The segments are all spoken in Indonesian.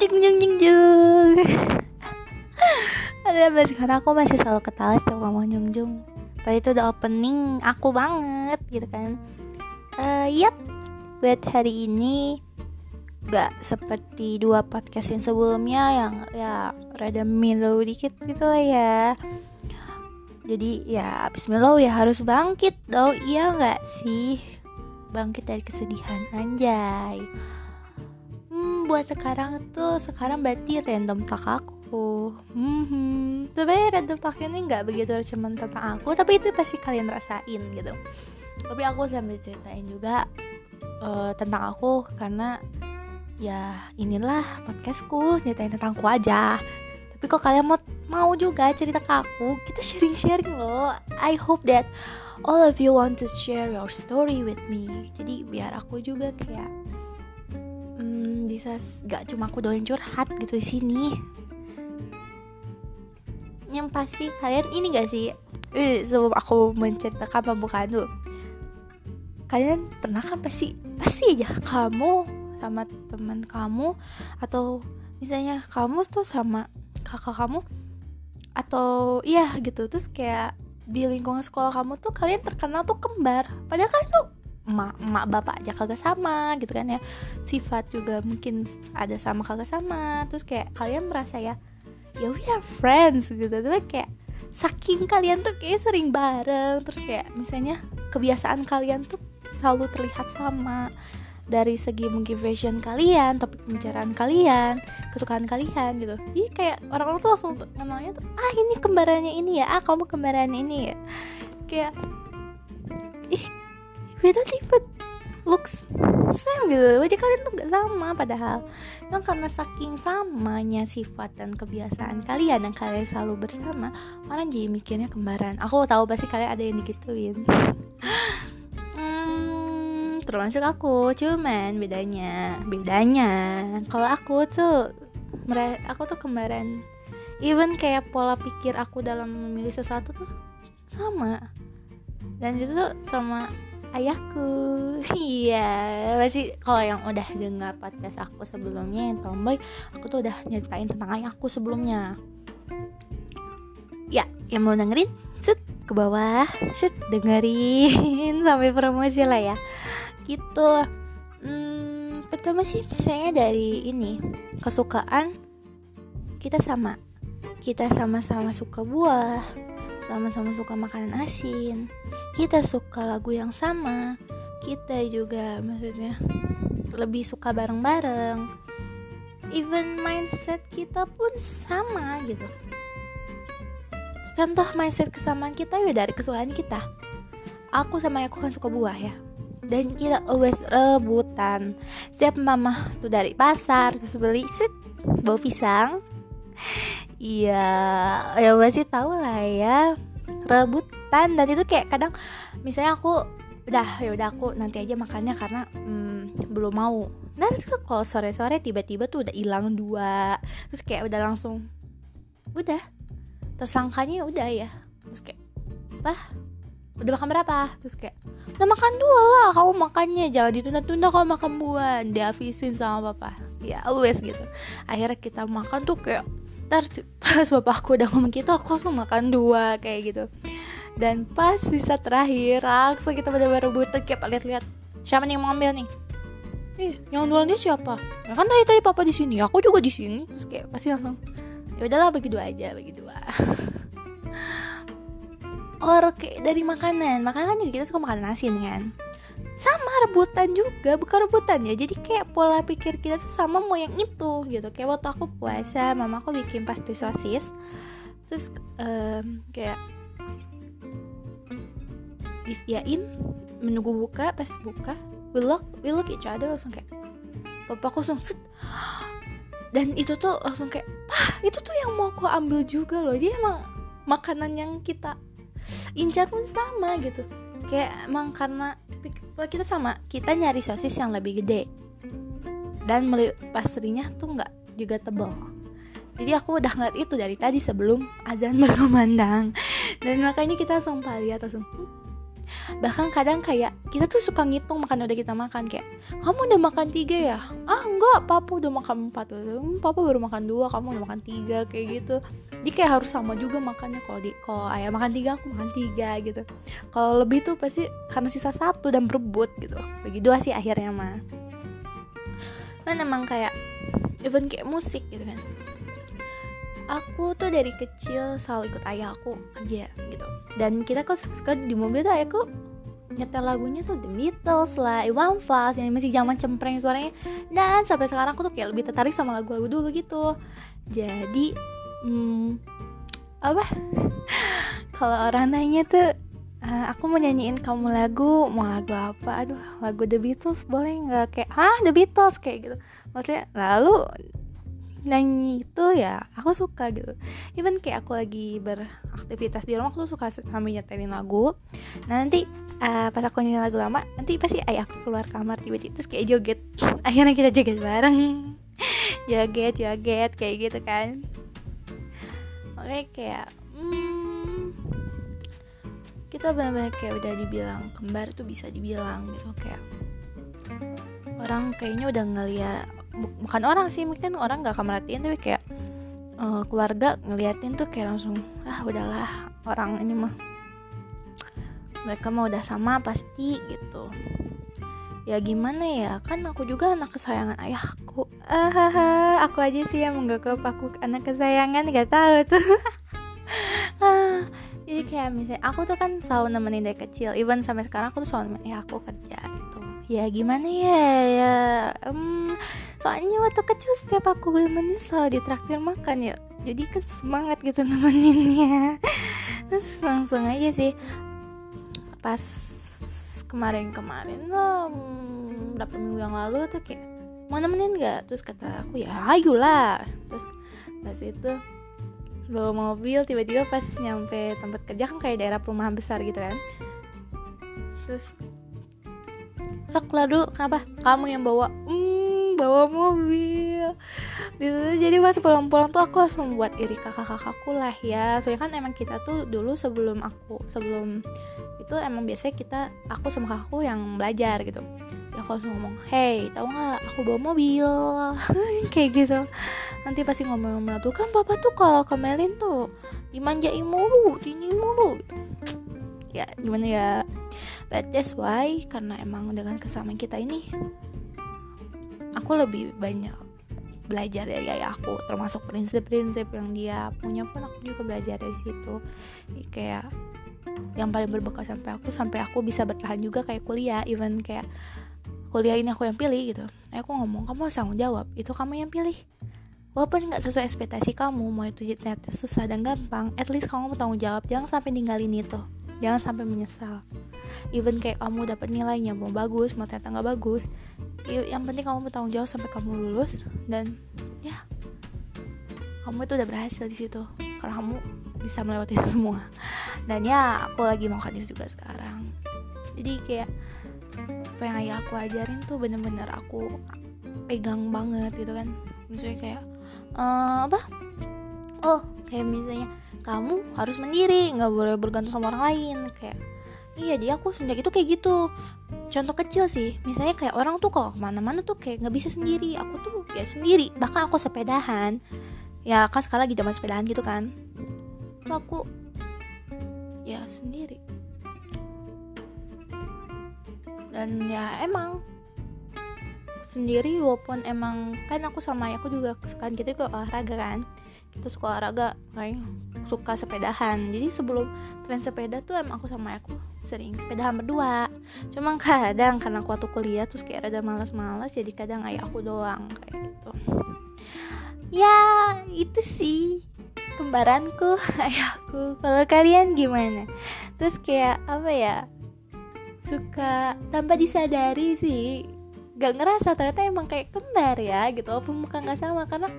jeng jeng jeng jeng ada masih karena aku masih selalu ketawa setiap ngomong jung jung. Tadi itu udah opening aku banget gitu kan. Uh, yap. Buat hari ini gak seperti dua podcast yang sebelumnya yang ya rada mellow dikit gitu lah ya. Jadi ya abis mellow ya harus bangkit dong. Iya nggak sih? Bangkit dari kesedihan anjay hmm, buat sekarang tuh sekarang berarti random talk aku. Hmm, sebenarnya random talk ini nggak begitu cuma tentang aku tapi itu pasti kalian rasain gitu. Tapi aku sambil ceritain juga uh, tentang aku karena ya inilah podcastku ceritain tentangku aja. Tapi kok kalian mau mau juga cerita ke aku? Kita sharing sharing loh. I hope that all of you want to share your story with me. Jadi biar aku juga kayak bisa gak cuma aku doain curhat gitu di sini. Yang pasti kalian ini gak sih? Eh, sebelum aku menceritakan pembukaan tuh. Kalian pernah kan pasti pasti aja kamu sama teman kamu atau misalnya kamu tuh sama kakak kamu atau iya gitu. Terus kayak di lingkungan sekolah kamu tuh kalian terkenal tuh kembar. Padahal kalian tuh emak emak bapak aja kagak sama gitu kan ya. Sifat juga mungkin ada sama kagak sama. Terus kayak kalian merasa ya ya we are friends gitu. Tapi kayak saking kalian tuh kayak sering bareng. Terus kayak misalnya kebiasaan kalian tuh selalu terlihat sama. Dari segi mungkin fashion kalian, topik pembicaraan kalian, kesukaan kalian gitu. Jadi kayak orang-orang tuh langsung kenalnya tuh, ah ini kembarannya ini ya, ah kamu kembarannya ini ya. Kayak we don't even looks same gitu. Wajah kalian tuh gak sama padahal. Memang karena saking samanya sifat dan kebiasaan kalian yang kalian selalu bersama, orang jadi mikirnya kembaran. Aku tahu pasti kalian ada yang digituin termasuk aku cuman bedanya bedanya kalau aku tuh aku tuh kembaran even kayak pola pikir aku dalam memilih sesuatu tuh sama dan itu tuh sama ayahku. Iya masih kalau yang udah dengar podcast aku sebelumnya yang tomboy aku tuh udah nyeritain tentang ayahku sebelumnya. Ya yang mau dengerin set ke bawah set dengerin sampai promosi lah ya. Gitu. Hmm, pertama sih misalnya dari ini kesukaan kita sama. Kita sama-sama suka buah sama-sama suka makanan asin. Kita suka lagu yang sama. Kita juga maksudnya lebih suka bareng-bareng. Even mindset kita pun sama gitu. Contoh mindset kesamaan kita ya dari kesukaan kita. Aku sama aku kan suka buah ya. Dan kita always rebutan. Setiap mama tuh dari pasar terus beli set bau pisang iya ya masih tahu lah ya rebutan. Dan itu kayak kadang misalnya aku udah ya udah aku nanti aja makannya karena hmm, belum mau. Nah terus kalau sore sore tiba-tiba tuh udah hilang dua. Terus kayak udah langsung udah. Tersangkanya udah ya. Terus kayak apa udah makan berapa? Terus kayak udah makan dua lah kamu makannya. Jangan ditunda-tunda kalau makan buah. Dihabisin sama papa. Ya always gitu. Akhirnya kita makan tuh kayak ntar pas bapakku udah ngomong gitu aku langsung makan dua kayak gitu. Dan pas sisa terakhir langsung kita bener-bener rebutan kayak lihat-lihat. Siapa nih yang mau ambil nih? Eh yang duluan dia siapa? Ya kan tadi tadi papa di sini aku juga di sini. Terus kayak pasti langsung ya udahlah bagi dua aja bagi dua. Kayak dari makanan. Makanan kan juga kita suka makan asin kan sama rebutan juga bukan rebutan ya. Jadi kayak pola pikir kita tuh sama mau yang itu gitu. Kayak waktu aku puasa mama aku bikin pasti sosis. Terus um, kayak disediain menunggu buka pas buka we look we look each other langsung kayak papa aku langsung set. Dan itu tuh langsung kayak wah itu tuh yang mau aku ambil juga loh. Jadi emang makanan yang kita incar pun sama gitu. Kayak emang karena kita sama. Kita nyari sosis yang lebih gede. Dan pasrinya tuh nggak juga tebal jadi aku udah ngeliat itu dari tadi sebelum azan berkumandang. Dan makanya kita langsung lihat langsung hmm, bahkan kadang kayak kita tuh suka ngitung makan udah kita makan kayak kamu udah makan tiga ya? Ah enggak papa udah makan empat. Hmm, papa baru makan dua kamu udah makan tiga kayak gitu. Jadi kayak harus sama juga makannya. Kalau di kalau ayah makan tiga aku makan tiga gitu. Kalau lebih tuh pasti karena sisa satu dan berebut gitu. Bagi dua sih akhirnya mah. Kan emang kayak even kayak musik gitu kan aku tuh dari kecil selalu ikut ayah aku kerja gitu. Dan kita kok suka di mobil tuh ayahku nyetel lagunya tuh The Beatles lah, Iwan Fals yang masih zaman cempreng suaranya. Dan sampai sekarang aku tuh kayak lebih tertarik sama lagu-lagu dulu gitu. Jadi hmm, apa? Kalau orang nanya tuh uh, aku mau nyanyiin kamu lagu mau lagu apa? Aduh lagu The Beatles boleh nggak? Kayak ah The Beatles? Kayak gitu. Maksudnya lalu nyanyi itu ya aku suka gitu. Even kayak aku lagi beraktivitas di rumah aku tuh suka sambil nyetelin lagu. Nah nanti uh, pas aku nyanyi lagu lama nanti pasti ayah aku keluar kamar tiba-tiba terus kayak joget. Akhirnya kita joget bareng. Joget joget kayak gitu kan. Oke kayak hmm, kita benar-benar kayak udah dibilang kembar tuh bisa dibilang gitu kayak orang kayaknya udah ngeliat bukan orang sih mungkin orang nggak akan merhatiin tapi kayak uh, keluarga ngeliatin tuh kayak langsung ah udahlah orang ini mah mereka mau udah sama pasti gitu. Ya gimana ya kan aku juga anak kesayangan ayahku. Ah aku aja sih yang menganggap aku anak kesayangan gak tahu tuh. Ah, jadi kayak misalnya aku tuh kan selalu nemenin dari kecil even sampai sekarang aku tuh selalu nemenin ya aku kerja gitu. Ya gimana ya ya um, soalnya waktu kecil setiap aku menyesal ditraktir makan ya. Jadi kan semangat gitu nemeninnya. Terus langsung aja sih. Pas kemarin-kemarin lah berapa minggu yang lalu tuh kayak mau nemenin gak terus kata aku ya ayolah. Terus pas itu bawa mobil tiba-tiba pas nyampe tempat kerja kan kayak daerah perumahan besar gitu kan. Terus sok lalu kenapa? Kamu yang bawa. hmm, bawa mobil. Gitu. Jadi pas pulang-pulang tuh aku langsung buat iri kakak-kakakku lah ya. Soalnya kan emang kita tuh dulu sebelum aku sebelum itu emang biasanya kita aku sama kakakku yang belajar gitu. Ya aku langsung ngomong hey tahu nggak aku bawa mobil? Kayak gitu. Nanti pasti ngomong-ngomong tuh kan papa tuh kalau kemelin tuh dimanjain mulu ini mulu. Gitu ya gimana ya? But that's why karena emang dengan kesamaan kita ini aku lebih banyak belajar dari ayah aku termasuk prinsip-prinsip yang dia punya pun aku juga belajar dari situ. Kayak yang paling berbekas sampai aku sampai aku bisa bertahan juga kayak kuliah even kayak kuliah ini aku yang pilih gitu. Aku ngomong kamu harus tanggung jawab itu kamu yang pilih. Walaupun nggak sesuai ekspektasi kamu mau itu ternyata susah dan gampang at least kamu tanggung jawab jangan sampai ninggalin itu jangan sampai menyesal. Even kayak kamu dapat nilainya mau bagus mau ternyata nggak bagus yang penting kamu bertanggung jawab sampai kamu lulus dan ya kamu itu udah berhasil di situ. Karena kamu bisa melewati itu semua. Dan ya aku lagi mau kadis juga sekarang. Jadi kayak apa yang ayah aku ajarin tuh bener-bener aku pegang banget gitu kan. Misalnya kayak uh, apa? Oh kayak misalnya kamu harus mandiri nggak boleh bergantung sama orang lain kayak iya dia aku semenjak itu kayak gitu. Contoh kecil sih misalnya kayak orang tuh kalau ke mana-mana tuh kayak nggak bisa sendiri aku tuh ya sendiri bahkan aku sepedahan. Ya kan sekarang lagi zaman sepedahan gitu kan. Tuh aku ya sendiri. Dan ya emang sendiri walaupun emang kan aku sama aku juga kesukaan gitu ke olahraga kan. Kita suka olahraga kayak suka sepedahan. Jadi sebelum tren sepeda tuh emang aku sama aku sering sepedahan berdua. Cuma kadang karena aku waktu kuliah terus kayak ada malas-malas jadi kadang ayah aku doang kayak gitu. Ya itu sih kembaranku ayahku. Kalau kalian gimana? Terus kayak apa ya? Suka tanpa disadari sih gak ngerasa ternyata emang kayak kembar ya gitu. Walaupun muka nggak sama karena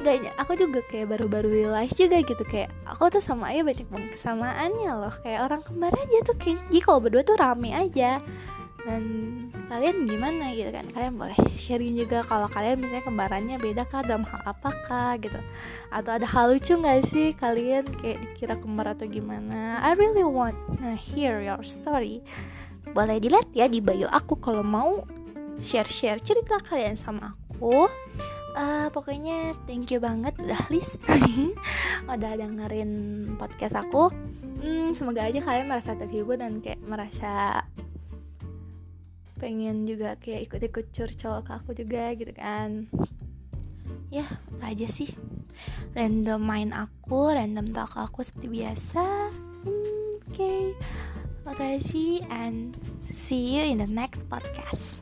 gak aku juga kayak baru-baru realize juga gitu kayak aku tuh sama ayah banyak banget kesamaannya loh. Kayak orang kembar aja tuh kayak jadi kalau berdua tuh rame aja. Dan kalian gimana gitu kan? Kalian boleh sharing juga kalau kalian misalnya kembarannya beda kah dalam hal apakah gitu. Atau ada hal lucu nggak sih kalian kayak dikira kembar atau gimana? I really want to hear your story. Boleh dilihat ya di bio aku kalau mau share-share cerita kalian sama aku. Uh, pokoknya thank you banget udah listening udah dengerin podcast aku. Hmm, semoga aja kalian merasa terhibur dan kayak merasa pengen juga kayak ikut-ikut curcol ke aku juga gitu kan. Ya itu aja sih. Random main aku random talk aku seperti biasa. Hmm, oke. Okay. makasih and see you in the next podcast